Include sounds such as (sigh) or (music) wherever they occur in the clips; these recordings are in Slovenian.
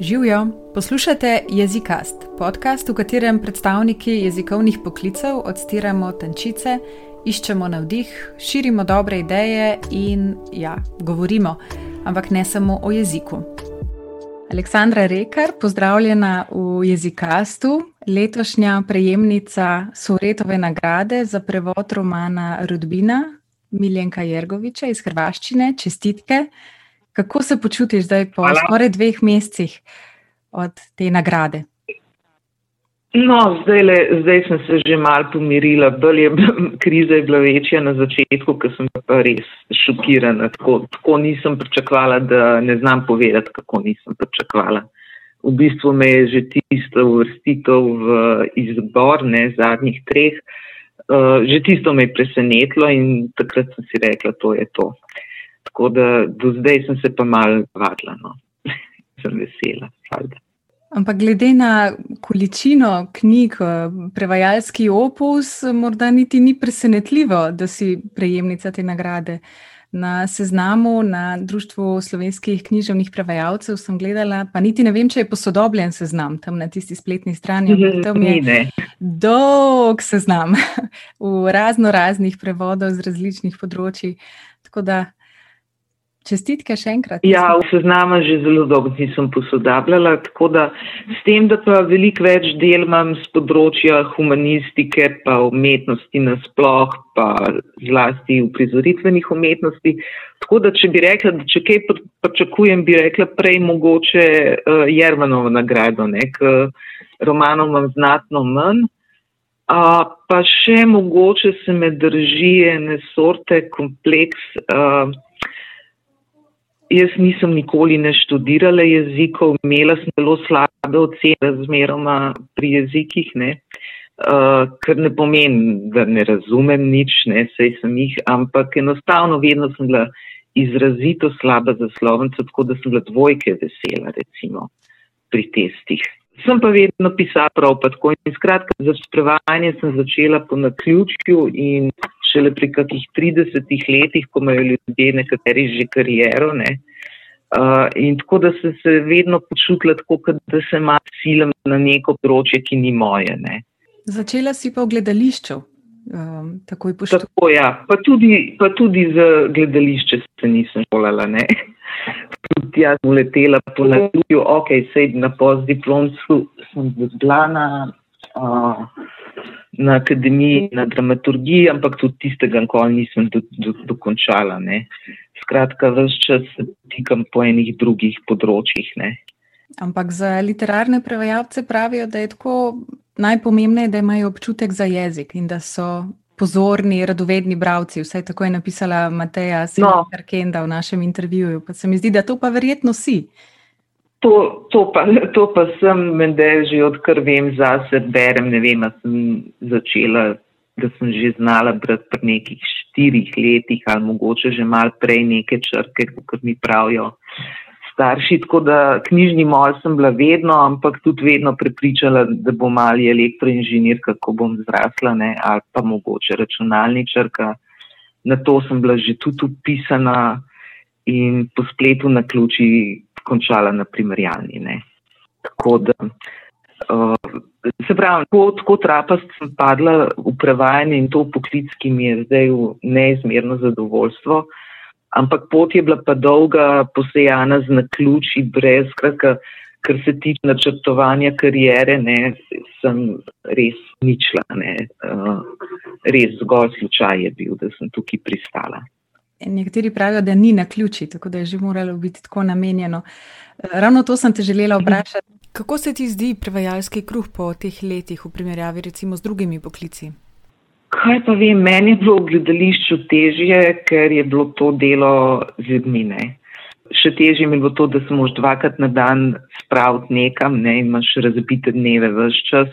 Živijo, poslušate Jezikast, podcast, v katerem predstavniki jezikovnih poklicev odstiramo tančice, iščemo navdih, širimo dobre ideje in, ja, govorimo, ampak ne samo o jeziku. Aleksandra Rekar, pozdravljena v Jezikastu, letošnja prejemnica Soretove nagrade za prevod romana Rudbina Miljenka Jergoviča iz Hrvaščine. Čestitke. Kako se počutiš zdaj po Hvala. skoraj dveh mesecih od te nagrade? No, zdaj, le, zdaj sem se že mal pomirila. Je, kriza je bila večja na začetku, ker sem pa res šokirana. Tako, tako nisem pričakovala, da ne znam povedati, kako nisem pričakovala. V bistvu me je že tisto uvrstitev v izbor ne, zadnjih treh, uh, že tisto me je presenetilo in takrat sem si rekla, to je to. Tako da do zdaj sem se pa mal vadila, no. (laughs) sem vesela. Hvala. Ampak glede na količino knjig, prevajalski opus, morda niti ni presenetljivo, da si prejemnica te nagrade. Na seznamu na Društvu slovenskih književnih prevajalcev sem gledala, pa niti ne vem, če je posodobljen seznam tam na tisti spletni strani. Mhm, tam je dolg seznam (laughs) v razno raznih prevodov z različnih področji. Tako da Čestitke še enkrat. Ja, v seznama že zelo dolgo nisem posodabljala, tako da s tem, da pa veliko več del imam z področja humanistike, pa umetnosti nasploh, pa zlasti v prizoritvenih umetnosti. Tako da, če bi rekla, da če kaj pričakujem, bi rekla prej mogoče uh, Jermanovo nagrado, nek romanov imam znatno manj. Uh, pa še mogoče se me drži ene sorte kompleks. Uh, Jaz nisem nikoli ne študirala jezikov, imela sem zelo slabe ocene razmeroma pri jezikih, ne? Uh, kar ne pomeni, da ne razumem nič, ne, sej sem jih, ampak enostavno vedno sem bila izrazito slaba za slovence, tako da sem bila dvojke vesela, recimo, pri testih. Sem pa vedno pisala prav, pa tako in skratka, za sprevajanje sem začela po naključju in šele pri kakih 30 letih, ko imajo ljudje nekateri že kariero. Ne? Uh, in tako da sem se vedno počutila tako, da se ima silem na neko področje, ki ni moje. Ne? Začela si pa v gledališču. Um, tako, tako ja, pa tudi, pa tudi za gledališče se nisem šolala. Tudi jaz sem letela po naključju, ok, sej na postdiplomstvu sem bila na. Uh, na akademiji, na dramaturgiji, ampak tudi tistega, kar nisem do, do, dokončala. Ne. Skratka, vse čas tikam po enih drugih področjih. Ne. Ampak za literarne prevajalce pravijo, da je tako najpomembnejše, da imajo občutek za jezik in da so pozorni, radovedni bravci. Vse tako je napisala Mateja Simonarkenda no. v našem intervjuju. Pa se mi zdi, da to pa verjetno si. To, to, pa, to pa sem mende že odkar vem zase, berem, ne vem, sem začela, da sem že znala brati pri nekih štirih letih ali mogoče že mal prej neke črke, kot mi pravijo starši. Tako da knjižni mol sem bila vedno, ampak tudi vedno prepričala, da bom mali elektroinženir, kako bom zrasla, ne, ali pa mogoče računalničarka. Na to sem bila že tudi upisana in po spletu na ključi končala na primerjalni. Ne. Tako da, uh, se pravi, tako, tako trapast sem padla v prevajanje in to poklic, ki mi je zdaj v neizmerno zadovoljstvo. Ampak pot je bila pa dolga, posejana z naključi, brez kratka, kar se tiče načrtovanja karijere, ne, sem res ničla, ne, uh, res zgolj slučaj je bil, da sem tukaj pristala. Nekateri pravijo, da ni na ključi, tako da je že moralo biti tako namenjeno. Ravno to sem te želela vprašati. Kako se ti zdi prevajalski kruh po teh letih v primerjavi recimo z drugimi poklici? Kaj pa vem, meni je bilo v gledališču težje, ker je bilo to delo z ljudmi. Še težje mi je bilo to, da se moš dvakrat na dan spraviti nekam ne? in imaš razbite dneve vse čas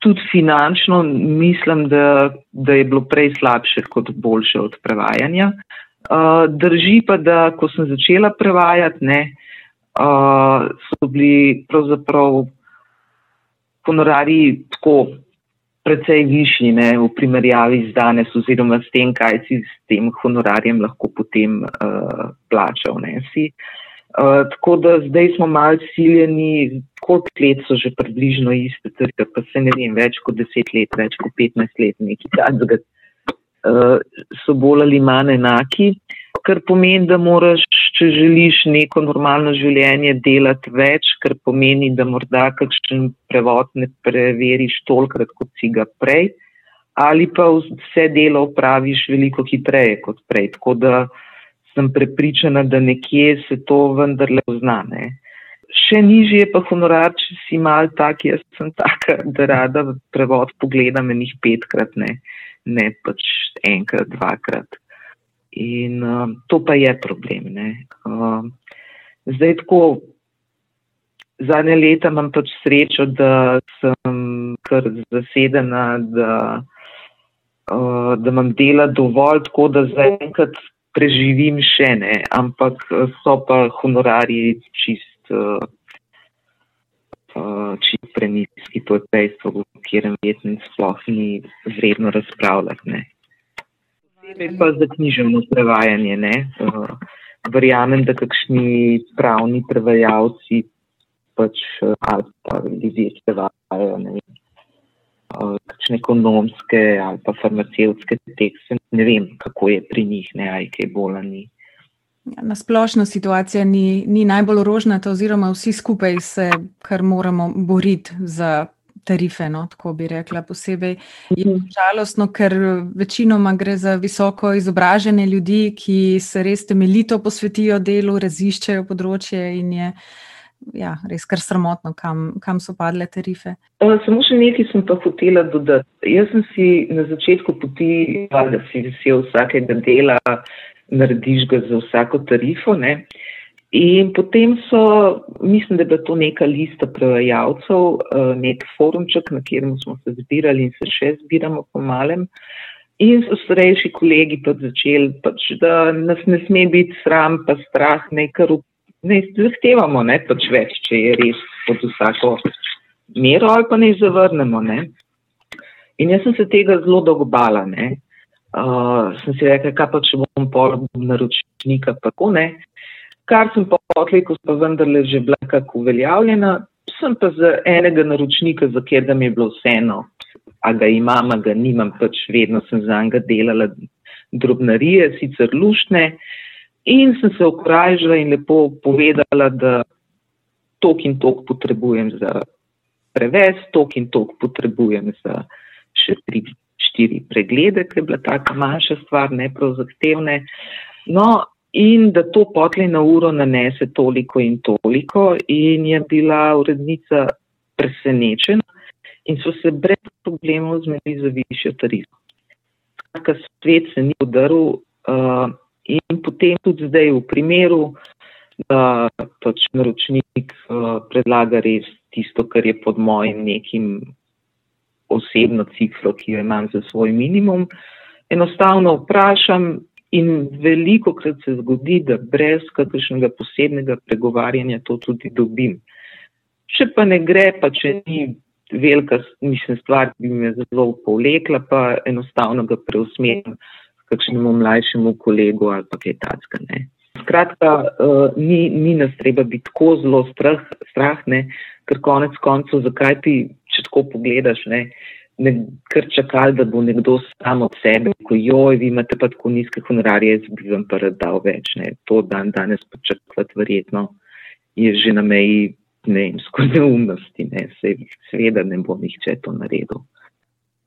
tudi finančno mislim, da, da je bilo prej slabše kot boljše od prevajanja. Uh, drži pa, da ko sem začela prevajati, ne, uh, so bili pravzaprav honorari tako precej višji ne, v primerjavi z danes oziroma s tem, kaj si s tem honorarjem lahko potem uh, plačal. Ne, si. Uh, tako da zdaj smo malo siljeni, koliko let so že približno iste, tega, pa se ne vem, več kot deset let, več kot petnajst let, nekaj takega, so bolj ali manj enaki, kar pomeni, da moraš, če želiš neko normalno življenje, delati več, kar pomeni, da morda kakšen prevod ne preveriš tolikrat, kot si ga prej, ali pa vse delo opraviš veliko hitreje kot prej. Tako da sem prepričana, da nekje se to vendarle poznane. Še nižje je pa honorar, če si mal tak, jaz sem taka, da rada prevod pogledam enih petkrat, ne, ne pač enkrat, dvakrat. In uh, to pa je problem. Uh, zdaj tako, zadnje leta imam pač srečo, da sem kar zasedena, da, uh, da imam dela dovolj, tako da zaenkrat preživim še ne, ampak eh, so pa honorarji čist, uh, čist preniski, to je dejstvo, v katerem vedno sploh ni vredno razpravljati. Ne. Posebej pa za književno prevajanje. Ne. Uh, verjamem, da kakšni pravni prevajalci pač ali pa ljudje prevajajo, kakšne ekonomske ali pa farmacevtske tekste. Ne vem, kako je pri njih, ne aj kaj bolani. Ja, na splošno situacija ni, ni najbolj rožnata, oziroma vsi skupaj se kar moramo boriti za tarife. No, tako bi rekla posebej. Je mhm. žalostno, ker večinoma gre za visoko izobražene ljudi, ki se res temeljito posvetijo delu, raziščajo področje in je ja, res kar sramotno, kam, kam so padle tarife. Samo še nekaj sem pa hotela dodati. Jaz sem si na začetku poti, da si vesel vsakega dela, narediš ga za vsako tarifo. Ne? In potem so, mislim, da je bila to neka lista prevajalcev, nek forumček, na katerem smo se zbirali in se še zbiramo po malem. In so starejši kolegi pa začeli, pač, da nas ne sme biti sram, pa strah, nekaj ne zahtevamo, ne pač več, če je res pod vsako mero ali pa ne zavrnemo. Ne. In jaz sem se tega zelo dolgo bala. Ne. Uh, sem si rekla, kaj pa če bom pol naročnika, tako ne. Kar sem pa ko pa vendarle že bila kako uveljavljena, sem pa za enega naročnika, za katerega mi je bilo vseeno, a ga imam, a ga nimam, pač vedno sem za njega delala drobnarije, sicer luštne, uh, In sem se okrajžila in lepo povedala, da tok in tok potrebujem za prevez, tok in tok potrebujem za še tri, štiri preglede, ker je bila taka manjša stvar, ne prav zahtevne. No, in da to potlej na uro nanese toliko in toliko in je bila urednica presenečena in so se brez problemov zmedili za višjo tarifo. Skratka, svet se ni udaril. Uh, In potem tudi zdaj v primeru, da pač naročnik uh, predlaga res tisto, kar je pod mojim nekim osebno cifro, ki jo imam za svoj minimum, enostavno vprašam in veliko krat se zgodi, da brez kakršnega posebnega pregovarjanja to tudi dobim. Če pa ne gre, pa če ni velika, mislim, stvar, ki bi me zelo povlekla, pa enostavno ga preusmerim kakšnemu mlajšemu kolegu ali pa kaj takega. Skratka, uh, ni, ni nas treba biti tako zelo strah, strah ne, ker konec koncev, zakaj ti, če tako pogledaš, ne, ne kar čakali, da bo nekdo sam od sebe, ko joj, vi imate pa tako nizke honorarje, jaz bi vam pa rad dal več. Ne. To dan danes počakati verjetno je že na meji, ne vem, (laughs) skoraj neumnosti, ne, seveda ne bo nihče to naredil.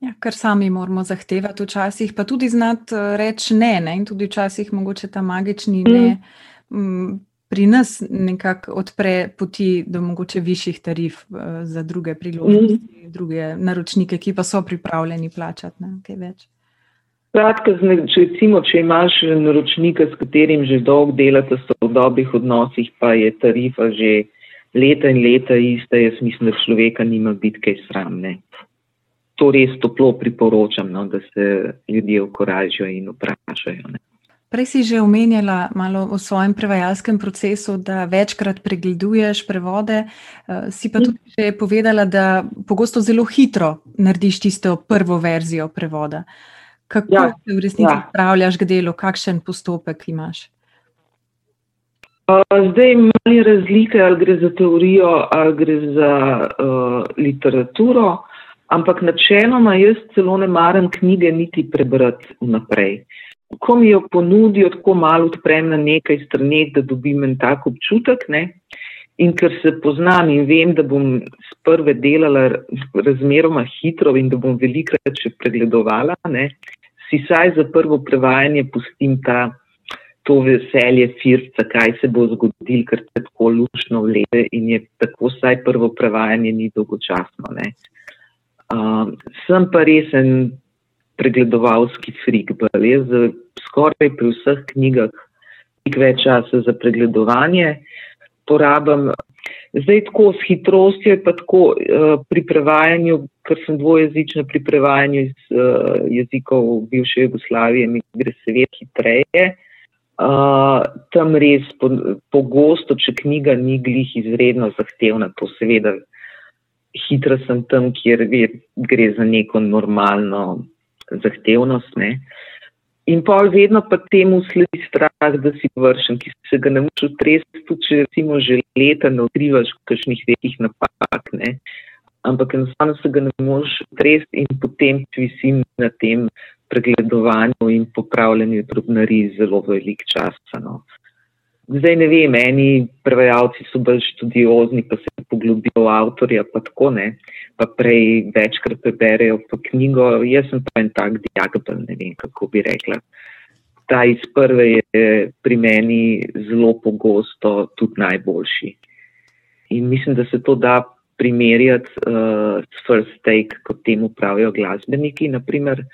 Ja, kar sami moramo zahtevati, včasih pa tudi znati eh, reči ne, ne, in tudi včasih mogoče ta magični ne mm. m, pri nas nekako odpre poti do mogoče višjih tarif uh, za druge priložnosti, mm. druge naročnike, ki pa so pripravljeni plačati nekaj več. Kratka, če, recimo, če imaš naročnika, s katerim že dolgo delate v dobrih odnosih, pa je tarifa že leta in leta ista, jaz mislim, da človeka nima biti kaj sramne to res toplo priporočam, no, da se ljudje okoražijo in vprašajo. Ne. Prej si že omenjala malo o svojem prevajalskem procesu, da večkrat pregleduješ prevode, eh, si pa tudi že povedala, da pogosto zelo hitro narediš tisto prvo verzijo prevoda. Kako ja, se v resnici ja. spravljaš k delu, kakšen postopek imaš? Zdaj imamo razlike, ali gre za teorijo, ali gre za uh, literaturo, ampak načeloma jaz celo ne maram knjige niti prebrati vnaprej. Ko mi jo ponudijo, tako malo odprem na nekaj straneh, da dobim en tak občutek. Ne? In ker se poznam in vem, da bom s prve delala razmeroma hitro in da bom velikrat še pregledovala, ne? si saj za prvo prevajanje pustim ta to veselje, firca, kaj se bo zgodil, ker te tako lušno vlede in je tako vsaj prvo prevajanje ni dolgočasno. Uh, sem pa resen pregledovalski frik, jaz skoraj pri vseh knjigah veliko več časa za pregledovanje porabim. Zdaj tako s hitrostjo je pa tako uh, pri prevajanju, ker sem dvojezična pri prevajanju iz uh, jezikov bivše Jugoslavije, mi gre seveda hitreje. Uh, tam res pogosto, po če knjiga ni glih izredno zahtevna, to seveda hitro sem tam, kjer gre za neko normalno zahtevnost. Ne. In pa vedno pa temu sledi strah, da si vršen, ki se ga ne moreš utresti, tudi če recimo že leta ne odkrivaš kakšnih velikih napak, ne. ampak enostavno se ga ne moreš utresti in potem visim na tem pregledovanju in popravljanju drobnari zelo velik čas. No. Zdaj ne vem, eni prevajalci so bolj študiozni, pa se poglobijo v avtorja, pa tako ne, pa prej večkrat preberejo pa knjigo. Jaz sem pa en tak diagabel, ne vem, kako bi rekla. Ta iz prve je pri meni zelo pogosto tudi najboljši. In mislim, da se to da primerjati uh, s first take, kot temu pravijo glasbeniki. Naprimer,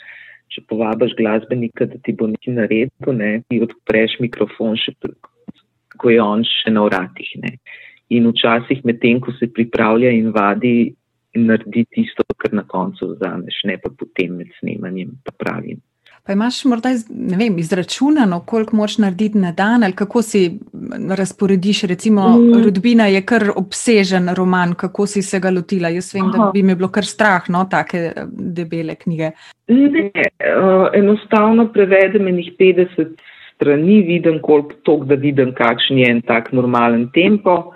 če povabiš glasbenika, da ti bo nekaj naredil, ne, ti odpreš mikrofon, še, ko je on še na vratih. Ne. In včasih, medtem ko se pripravlja in vadi, naredi tisto, kar na koncu vzameš, ne pa potem med snemanjem, pa pravim. Pa imaš morda vem, izračunano, koliko moč narediti na dan, ali kako si razporediš, recimo, mm. rodbina je kar obsežen roman, kako si se ga lotila. Jaz vem, Aha. da bi mi bilo kar strah, no, take eh, debele knjige. Ne, uh, enostavno prevedem enih 50 strani, vidim koliko tok, da vidim, kakšen je en tak normalen tempo.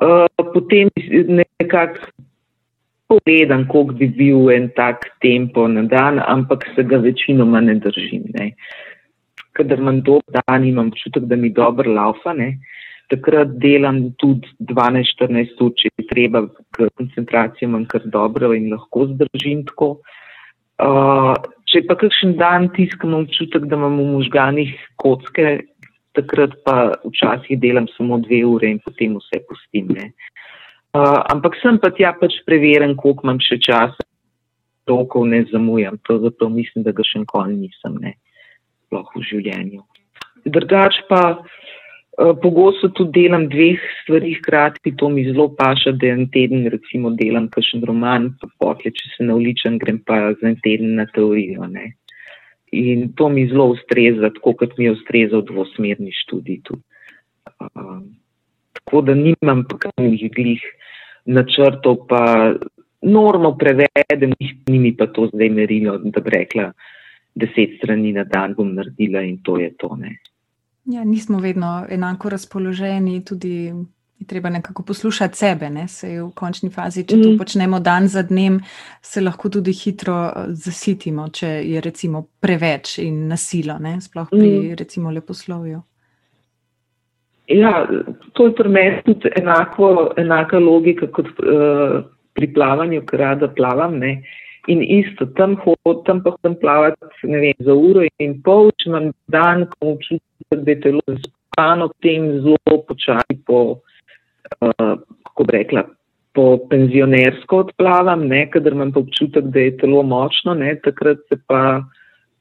Uh, potem nekako pogledam, koliko bi bil en tak tempo na dan, ampak se ga večinoma ne držim. Ne. Kadar imam dober dan, imam občutek, da mi dobro laufa, ne. takrat delam tudi 12-14 ur, če je treba, ker koncentracijo imam kar dobro in lahko zdržim tako. Uh, če pa kakšen dan tiskam občutek, da imam v možganih kocke, takrat pa včasih delam samo dve ure in potem vse pustim. Ne. Uh, ampak sem pa tja pač preveren, koliko imam še časa, toliko ne zamujam. Pravzaprav mislim, da ga še nikoli nisem, ne, sploh v življenju. Drugač pa uh, pogosto tudi delam dveh stvari hkrati, to mi zelo paša, da en teden recimo delam kakšen roman, pa potle, če se navličem, grem pa za en teden na teorijo. Ne. In to mi zelo ustreza, tako kot mi je ustrezal dvosmerni študij tu. Uh, tako da nimam kakšnih glih načrtov, pa normo prevedem, ni mi pa to zdaj merilo, da bi rekla, deset strani na dan bom naredila in to je to. Ne. Ja, nismo vedno enako razpoloženi, tudi je treba nekako poslušati sebe. Ne? Se v končni fazi, če to mm. počnemo dan za dnem, se lahko tudi hitro eh, zasitimo, če je recimo preveč in nasilo, ne? sploh pri mm. recimo leposlovju. Ja, to je pri meni tudi enako, enaka logika kot uh, pri plavanju, ker rada plavam. Ne? In isto, tam hodim, tam pa hodim plavati vem, za uro in pol, če imam dan, ko občutim, da je telo zaspano, potem zelo počasi po, kako bi rekla, po penzionersko odplavam, ne, kadar imam občutek, da je telo močno, ne, takrat se pa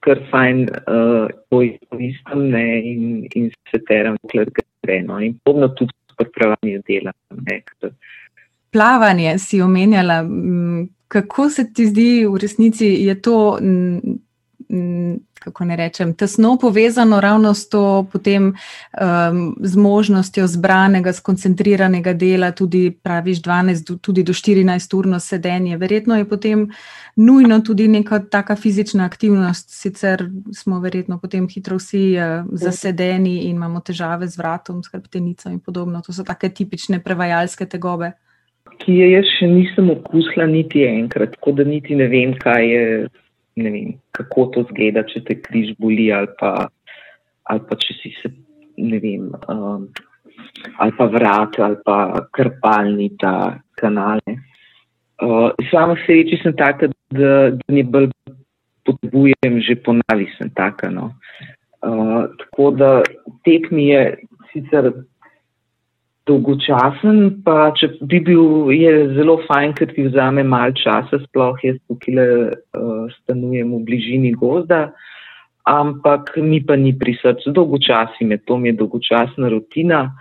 kar fajn uh, poistam in, in se teram, dokler gre eno in podobno tudi s pripravljanjem dela. Plavanje si omenjala. Kako se ti zdi v resnici, je to kako ne rečem, tesno povezano ravno s to potem um, zmožnostjo zbranega, skoncentriranega dela, tudi praviš 12, tudi do 14 urno sedenje. Verjetno je potem nujno tudi neka taka fizična aktivnost, sicer smo verjetno potem hitro vsi uh, zasedeni in imamo težave z vratom, s hrbtenico in podobno. To so take tipične prevajalske tegobe. Ki je jaz še nisem okusila niti enkrat, tako da niti ne vem, kaj je ne vem, kako to zgleda, če te križ boli ali pa, ali pa če si se, ne vem, um, ali pa vrat ali pa krpalni ta kanale. Uh, sama sreči sem taka, da, da ne bolj potrebujem, že ponavi sem taka. No. Uh, tako da tek mi je sicer dolgočasen, pa če bi bil, je zelo fajn, ker ti vzame malo časa, sploh jaz tukaj le uh, stanujem v bližini gozda, ampak mi pa ni pri srcu, dolgočasi me, to mi je dolgočasna rutina.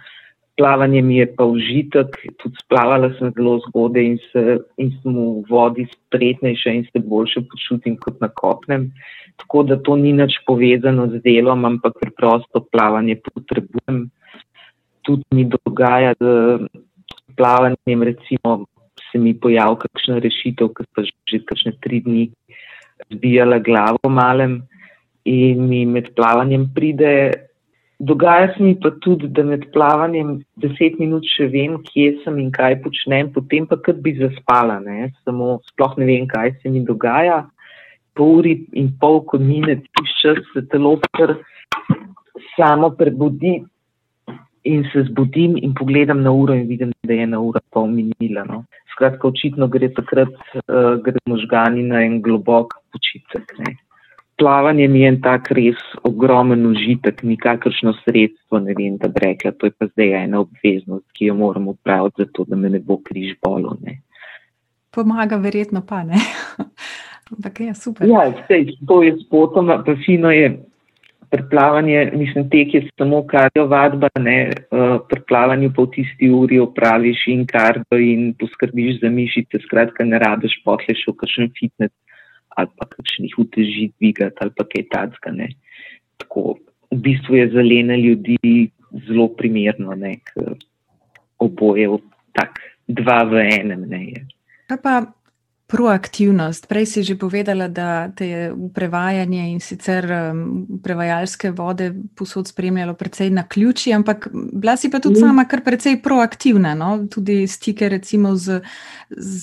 Plavanje mi je pa užitek, tudi splavala sem zelo zgodaj in, se, in sem v vodi spretnejša in se boljše počutim kot na kopnem. Tako da to ni nič povezano z delom, ampak preprosto plavanje potrebujem tudi mi dogaja z plavanjem, recimo se mi pojavi kakšna rešitev, ki pa že kakšne tri dni zbijala glavo malem in mi med plavanjem pride. Dogaja se mi pa tudi, da med plavanjem deset minut še vem, kje sem in kaj počnem, potem pa kot bi zaspala, ne? samo sploh ne vem, kaj se mi dogaja. Po uri in pol, ko mine tiš čas, se telo kar samo prebudi, in se zbudim in pogledam na uro in vidim, da je ena ura pol minila. No. Skratka, očitno gre takrat, uh, gre možgani na en globok počitek. Ne. Plavanje mi je en tak res ogromen užitek, nikakršno sredstvo, ne vem, da bi rekla, to je pa zdaj ena obveznost, ki jo moram upraviti, zato da me ne bo križ bolo. Ne. Pomaga, verjetno pa ne. (laughs) Ampak je super. Ja, sej, to je spotoma, pa fino je, preplavanje, mislim, tek je samo kardio vadba, ne, uh, preplavanje pa v tisti uri opraviš in kardio in poskrbiš za mišice, skratka ne rabiš potleš v kakšen fitness ali pa kakšnih uteži dvigati ali pa kaj tacka, ne. Tako, v bistvu je za lene ljudi zelo primerno, ne, oboje, tak, dva v enem, ne. Je. Pa proaktivnost. Prej si že povedala, da te je prevajanje in sicer um, prevajalske vode posod spremljalo precej na ključi, ampak bila si pa tudi mm. sama kar precej proaktivna, no? tudi stike recimo z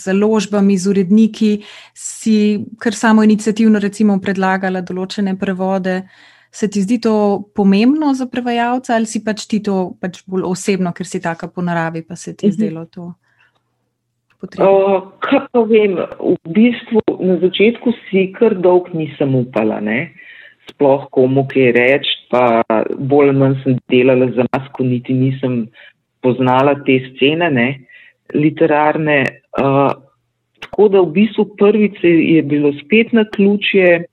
založbami, z uredniki, si kar samo inicijativno recimo predlagala določene prevode. Se ti zdi to pomembno za prevajalca ali si pač ti to pač bolj osebno, ker si taka po naravi, pa se ti je mhm. zdelo to? Uh, kaj pa vem, v bistvu na začetku si kar dolg nisem upala, ne? sploh komu kaj reči, pa bolj ali manj sem delala za nas, ko niti nisem poznala te scene, ne? literarne. Uh, tako da v bistvu prvič je bilo spet na ključje,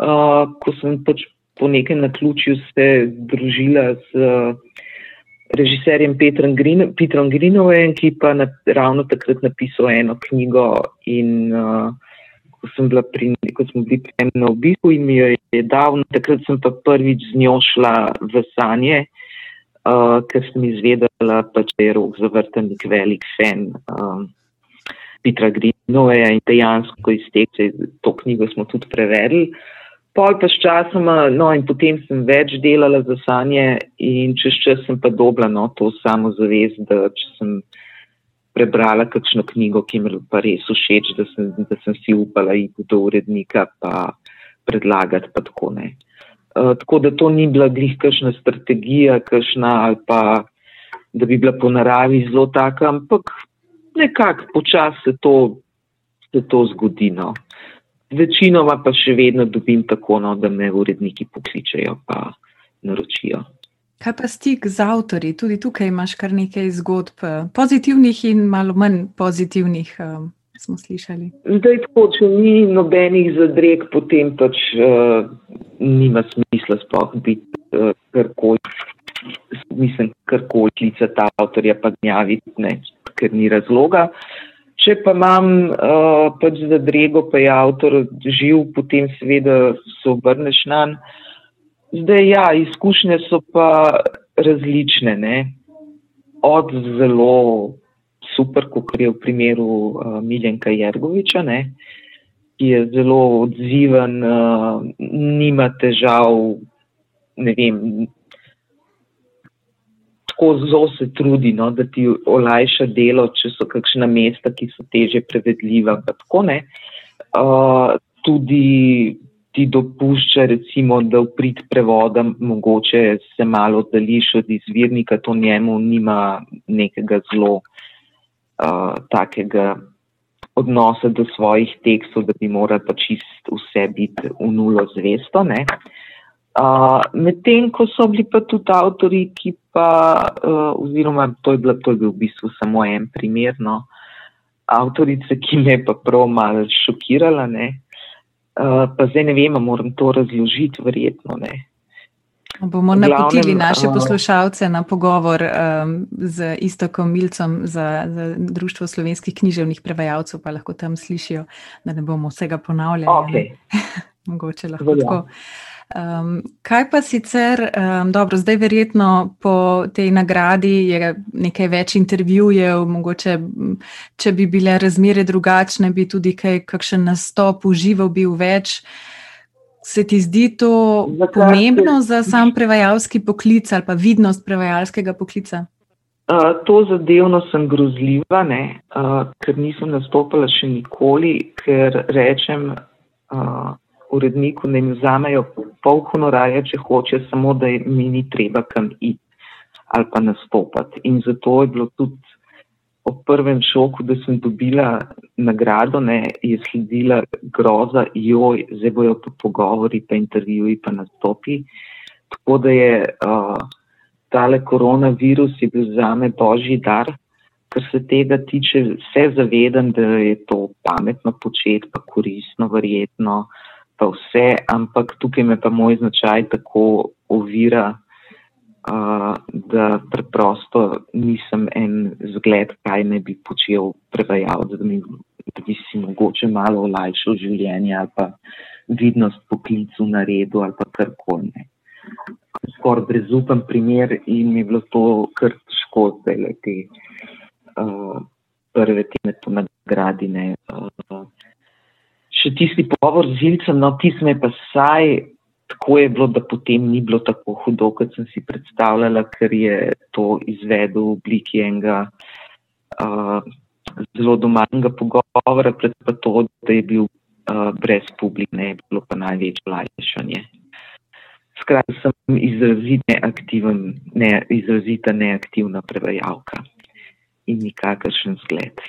uh, ko sem pač po nekem naključju se družila z. Uh, režiserjem Petrom, Grin, Petrom Grinovem, ki pa na, ravno takrat napisal eno knjigo. In, uh, ko, sem pri, ko smo bili pri enem na obisku in mi jo je dal, takrat sem pa prvič z njo šla v sanje, uh, ker sem izvedela, pač, da je rok zavrtenik velik fan. Uh, Petra Grinoveja in dejansko iz tega, to knjigo smo tudi preverili. Pol pa s časom, no in potem sem več delala za sanje in čez čas sem pa dobila no, to samo zavest, da če sem prebrala kakšno knjigo, ki mi pa res všeč, da sem, da sem si upala iti do urednika pa predlagati pa tako ne. Uh, tako da to ni bila glih kakšna strategija, kakšna ali pa da bi bila po naravi zelo taka, ampak nekako počas se to, se to zgodi. No. Večinoma pa še vedno dobim tako, no, da me uredniki pokličejo in naročijo. Kaj pa stik z avtori? Tudi tukaj imaš kar nekaj zgodb, pozitivnih in malo manj pozitivnih, um, smo slišali. Zdaj, tako, če ni nobenih zadreg, potem pač uh, nima smisla sploh biti uh, karkoli. Mislim, karkoli klicati avtorja, pa gnjaviti, ker ni razloga. Če pa imam uh, pač za drego, pa je avtor živ, potem seveda se obrneš na njega. Zdaj, ja, izkušnje so pa različne. Ne? Od zelo super, kot je v primeru uh, Miljenka Jergoviča, ne? ki je zelo odziven, uh, nima težav, ne vem, tako zelo se trudi, no, da ti olajša delo, če so kakšna mesta, ki so teže prevedljiva. Tako, uh, tudi ti dopušča, recimo, da v prid prevodom mogoče se malo oddališ od izvirnika, to njemu nima nekega zelo uh, takega odnosa do svojih tekstov, da bi moral pa čist vse biti v nulo zvesto. Ne. Uh, Medtem ko so bili pa tudi avtori, ki pa, uh, oziroma to je, bila, to je bil v bistvu samo en primer, no, avtorice, ki me je pa prav malo šokirala, ne, uh, pa zdaj ne vem, moram to razložiti, verjetno ne. Bomo napotili naše poslušalce na pogovor um, z Istokom Milcom za, za Društvo slovenskih književnih prevajalcev, pa lahko tam slišijo, da ne bomo vsega ponavljali. Okay. (laughs) Mogoče lahko tako. Um, kaj pa sicer, um, dobro, zdaj verjetno po tej nagradi je nekaj več intervjujev, mogoče, če bi bile razmere drugačne, bi tudi kaj, kakšen nastop užival bil več. Se ti zdi to Zakaj? pomembno za sam prevajalski poklic ali pa vidnost prevajalskega poklica? Uh, to zadevno sem grozljiva, uh, ker nisem nastopila še nikoli, ker rečem, uh, uredniku, da jim vzamejo pol honorarja, če hoče, samo da mi ni treba kam iti ali pa nastopati. In zato je bilo tudi ob prvem šoku, da sem dobila nagrado, ne, je sledila groza, joj, zdaj bojo pa pogovori, pa intervjuji, pa nastopi. Tako da je uh, tale koronavirus je bil zame božji dar. Kar se tega tiče, vse zavedam, da je to pametno početi, pa koristno, verjetno, uh, pa vse, ampak tukaj me pa moj značaj tako ovira, uh, da preprosto nisem en zgled, kaj ne bi počel prevajalec, da, da bi si mogoče malo olajšal življenje ali pa vidnost poklicu na redu ali pa karkoli. Skoraj brezupen primer in mi je bilo to kar težko, da le te uh, prve teme to nagradine. Uh, še tisti pogovor z Zilcem, no, tisti me pa saj, tako je bilo, da potem ni bilo tako hudo, kot sem si predstavljala, ker je to izvedel v obliki enega uh, zelo domačnega pogovora, pred pa to, da je bil uh, brez publike, ne bilo pa največje lajšanje. Skratka, sem izrazite neaktiven, ne, izrazita neaktivna prevajalka in nikakršen zgled.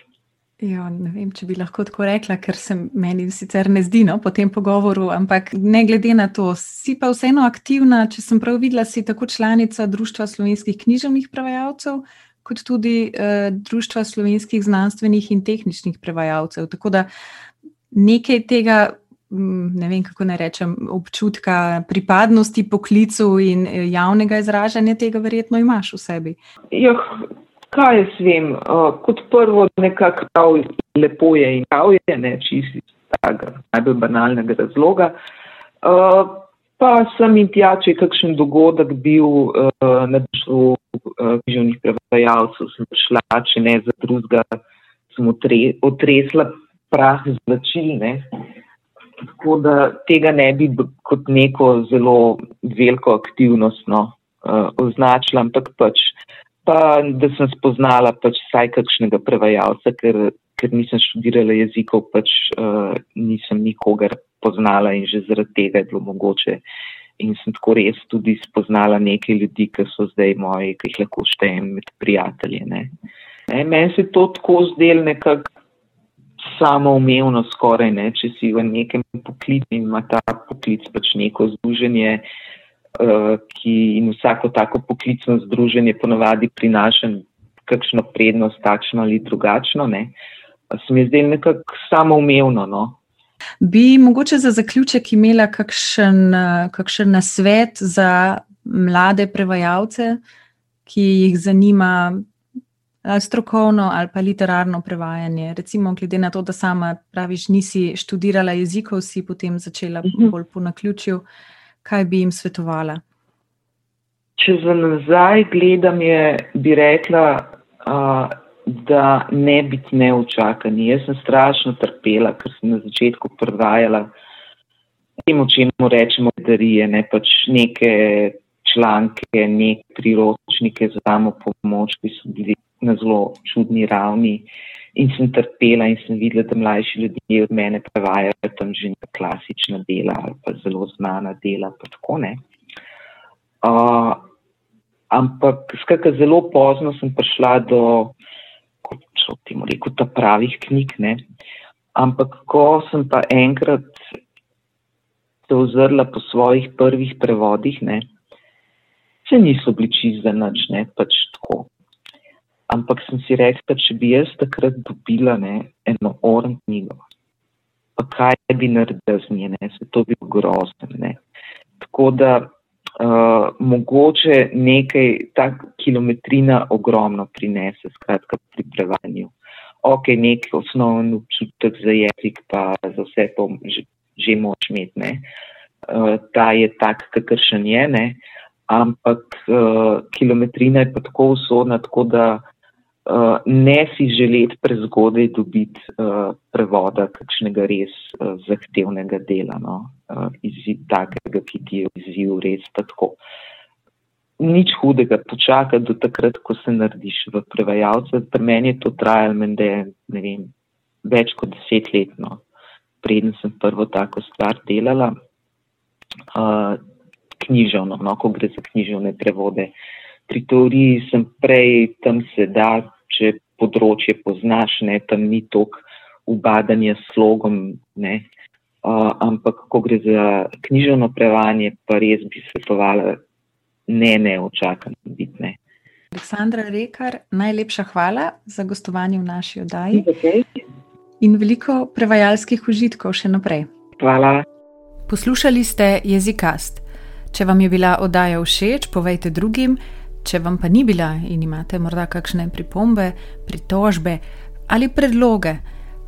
Jo, ne vem, če bi lahko tako rekla, ker se meni sicer ne zdi no, po tem pogovoru, ampak ne glede na to, si pa vseeno aktivna, če sem prav videla, si tako članica Društva slovenskih književnih prevajalcev, kot tudi eh, Društva slovenskih znanstvenih in tehničnih prevajalcev. Tako da nekaj tega, ne vem kako naj rečem, občutka pripadnosti poklicu in eh, javnega izražanja tega verjetno imaš v sebi. Jo. Kaj jaz vem, uh, kot prvo, nekako prav lepo je in prav je, ne čisti iz tega najbolj banalnega razloga. Uh, pa sem in tja, če je kakšen dogodek bil uh, na društvu književnih uh, prevajalcev, sem prišla, če ne za drugega, sem otre, otresla prah z vlačil. Tako da tega ne bi kot neko zelo veliko aktivnost no, uh, označila, ampak pač pa da sem spoznala pač vsaj kakšnega prevajalca, ker, ker nisem študirala jezikov, pač uh, nisem nikogar poznala in že zaradi tega je bilo mogoče. In sem tako res tudi spoznala nekaj ljudi, ki so zdaj moji, ki jih lahko štejem med prijatelji. Ne. Ne, meni se to tako zdel nekako samoumevno skoraj, ne, če si v nekem poklicu in ima ta poklic pač neko združenje. Eh, ki in vsako tako poklicno združenje ponavadi prinaša kakšno prednost, takšno ali drugačno, ne, se mi je zdelo nekako samoumevno. No. Bi mogoče za zaključek imela kakšen, kakšen nasvet za mlade prevajalce, ki jih zanima strokovno ali pa literarno prevajanje. Recimo, glede na to, da sama praviš, nisi študirala jezikov, si potem začela mhm. bolj po naključju, kaj bi jim svetovala? Če za nazaj gledam, je, bi rekla, uh, da ne biti neočakani. Jaz sem strašno trpela, ker sem na začetku prevajala temu, čemu rečemo, darije, ne pač neke članke, neke priročnike za samo pomoč, ki so bili na zelo čudni ravni. In sem trpela in sem videla, da mlajši ljudje od mene prevajajo tam že neka klasična dela ali pa zelo znana dela. Uh, ampak skakaj zelo pozno sem prišla do, kot temu rekel, ta pravih knjig. Ne? Ampak ko sem pa enkrat se ozrla po svojih prvih prevodih, ne, se niso bili čist za nič, ne, pač tako. Ampak sem si rekla, če bi jaz takrat dobila ne, eno orn knjigo, pa kaj bi naredila z nje, ne, se to bi bilo grozno. Tako da uh, mogoče nekaj, ta kilometrina ogromno prinese, skratka pri prevajanju. Ok, nek osnovni občutek za jezik, pa za vse to že že moč imeti. Ne. Uh, ta je tak, kakršen je, ne. ampak uh, kilometrina je pa tako usodna, tako da uh, ne si želeti prezgodaj dobiti uh, prevoda kakšnega res uh, zahtevnega dela, no. uh, izid takega, ki ti je izziv res tako. Nič hudega, počakaj do takrat, ko se narediš v prevajalce. Pri meni je to trajalo, mende, ne vem, več kot deset let. No preden sem prvo tako stvar delala, uh, književno, no, ko gre za književne prevode. Pri teoriji sem prej tam sedaj, če področje poznaš, ne, tam ni tok ubadanja s slogom, ne, uh, ampak ko gre za književno prevajanje, pa res bi svetovala ne, ne, očakam biti ne. Aleksandra Rekar, najlepša hvala za gostovanje v naši oddaji. Okay in veliko prevajalskih užitkov še naprej. Hvala. Poslušali ste jezikast. Če vam je bila oddaja všeč, povejte drugim, če vam pa ni bila in imate morda kakšne pripombe, pritožbe ali predloge,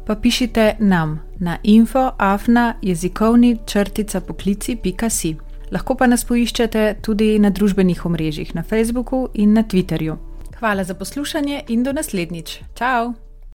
pa pišite nam na infoafna jezikovni črtica poklici.si. Lahko pa nas poiščete tudi na družbenih omrežjih na Facebooku in na Twitterju. Hvala za poslušanje in do naslednjič. Ciao!